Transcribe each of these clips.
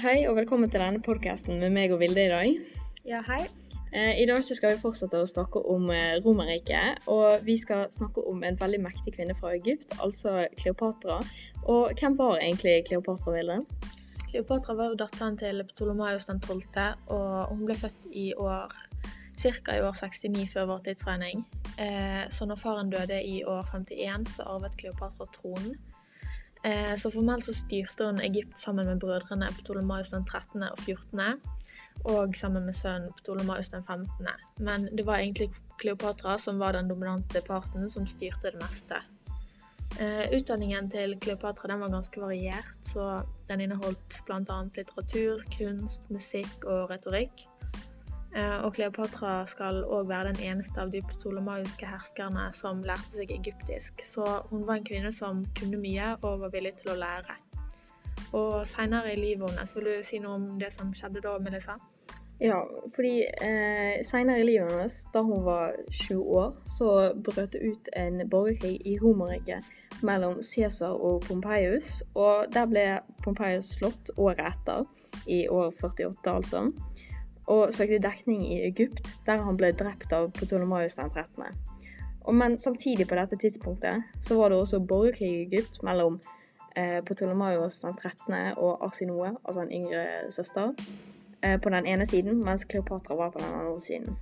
Hei og velkommen til denne podkasten med meg og Vilde i dag. Ja, hei. Eh, I dag skal vi fortsette å snakke om eh, Romerriket, og vi skal snakke om en veldig mektig kvinne fra Egypt, altså Kleopatra. Og hvem var egentlig Kleopatra, Vilde? Kleopatra var jo datteren til Ptolemaios den 12., og hun ble født i år ca. i år 69 før vår tidsregning. Eh, så når faren døde i år 51, så arvet Kleopatra tronen. Eh, så formelt så styrte hun Egypt sammen med brødrene Ptolemaios den 13. og 14., og sammen med sønnen Ptolemaios den 15. Men det var egentlig Kleopatra som var den dominante parten, som styrte det meste. Eh, utdanningen til Kleopatra den var ganske variert, så den inneholdt bl.a. litteratur, kunst, musikk og retorikk. Eh, og Kleopatra skal òg være den eneste av de ptolemaiske herskerne som lærte seg egyptisk. Så hun var en kvinne som kunne mye og var villig til å lære. Og seinere i livet hennes, vil du si noe om det som skjedde da, Melissa? Ja, fordi eh, seinere i livet hennes, da hun var 20 år, så brøt det ut en borgerkrig i Romerriket mellom Cæsar og Pompeius. Og der ble Pompeius slått året etter, i år 48 altså og søkte dekning i Egypt, der han ble drept av Ptolemaios den 13. Og men samtidig på dette tidspunktet så var det også borgerkrig i Egypt mellom eh, Ptolemaios den 13. og Arsinoe, altså en yngre søster, eh, på den ene siden, mens Kleopatra var på den andre siden.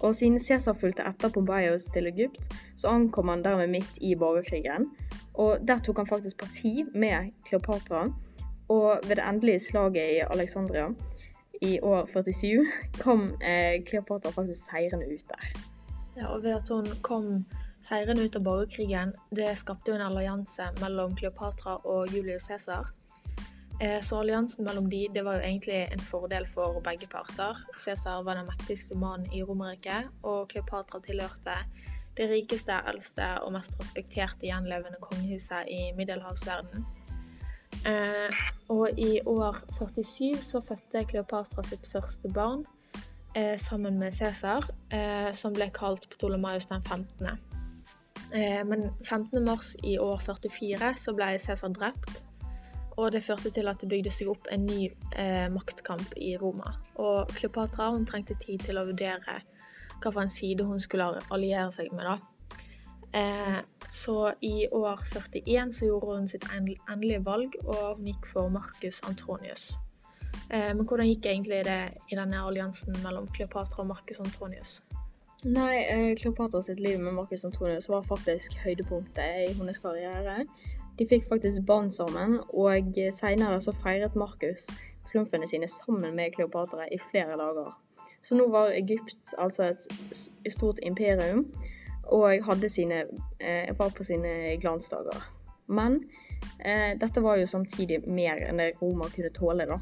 Og siden Cæsar fulgte etter Pompeios til Egypt, så ankom han dermed midt i borgerkrigen. Og der tok han faktisk parti med Kleopatra. Og ved det endelige slaget i Alexandria i år 47 kom eh, Kleopatra faktisk seirende ut der. Ja, og ved at hun kom seirende ut av borgerkrigen, det skapte jo en allianse mellom Kleopatra og Julius Cæsar. Eh, så alliansen mellom de, det var jo egentlig en fordel for begge parter. Cæsar var den mektigste mannen i Romerriket, og Kleopatra tilhørte det rikeste, eldste og mest respekterte gjenlevende kongehuset i middelhavsverdenen. Eh, og i år 47 så fødte Kleopatra sitt første barn eh, sammen med Cæsar, eh, som ble kalt Ptolemaios den 15. Eh, men 15. mars i år 44 så ble Cæsar drept. Og det førte til at det bygde seg opp en ny eh, maktkamp i Roma. Og Kleopatra hun trengte tid til å vurdere hva for en side hun skulle alliere seg med. da. Så i år 41 så gjorde hun sitt endelige valg, og hun gikk for Marcus Antonius. Eh, men hvordan gikk egentlig det i denne alliansen mellom Kleopatra og Marcus Antonius? Nei, eh, Kleopatra sitt liv med Marcus Antonius var faktisk høydepunktet i hennes karriere. De fikk faktisk barn sammen, og seinere så feiret Marcus triumfene sine sammen med Kleopatra i flere dager. Så nå var Egypt altså et stort imperium og hadde sine, eh, var på sine glansdager. Men eh, dette var jo samtidig mer enn det Roma kunne tåle, da.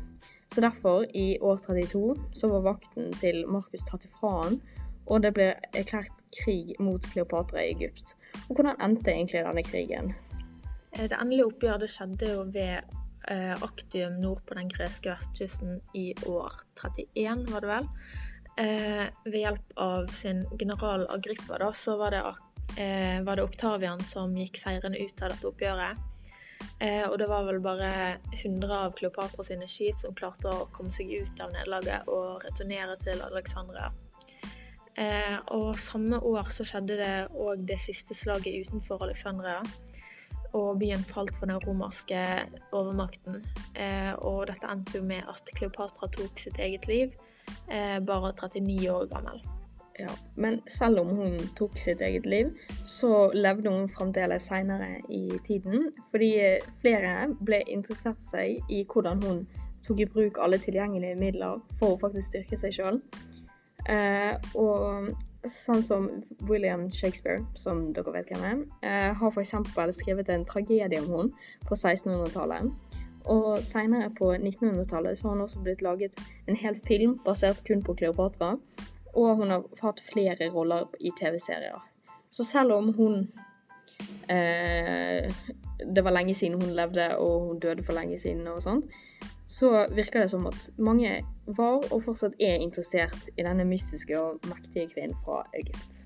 Så derfor, i år 32, så var vakten til Markus tatt ifra han, og det ble erklært krig mot Kleopatra i Egypt. Og hvordan endte egentlig denne krigen? Eh, det endelige oppgjøret skjedde jo ved eh, Aktium nord på den greske vestkysten i år 31, var det vel. Eh, ved hjelp av sin general Agrippa, da, så var det, eh, var det Oktavian som gikk seirende ut av dette oppgjøret. Eh, og det var vel bare 100 av Kleopatra sine skip som klarte å komme seg ut av nederlaget og returnere til Alexandria. Eh, og samme år så skjedde det òg det siste slaget utenfor Alexandria. Og byen falt for den romerske overmakten. Eh, og dette endte jo med at Kleopatra tok sitt eget liv eh, bare 39 år gammel. Ja, Men selv om hun tok sitt eget liv, så levde hun fremdeles seinere i tiden. Fordi flere ble interessert seg i hvordan hun tok i bruk alle tilgjengelige midler for å faktisk styrke seg sjøl. Eh, og sånn som William Shakespeare, som dere vet hvem er, eh, har f.eks. skrevet en tragedie om hun på 1600-tallet. Og seinere på 1900-tallet så har hun også blitt laget en hel film basert kun på Kleopatra. Og hun har hatt flere roller i TV-serier. Så selv om hun eh, Det var lenge siden hun levde, og hun døde for lenge siden og sånt, så virker det som at mange var, og fortsatt er, interessert i denne mystiske og mektige kvinnen fra Egypt.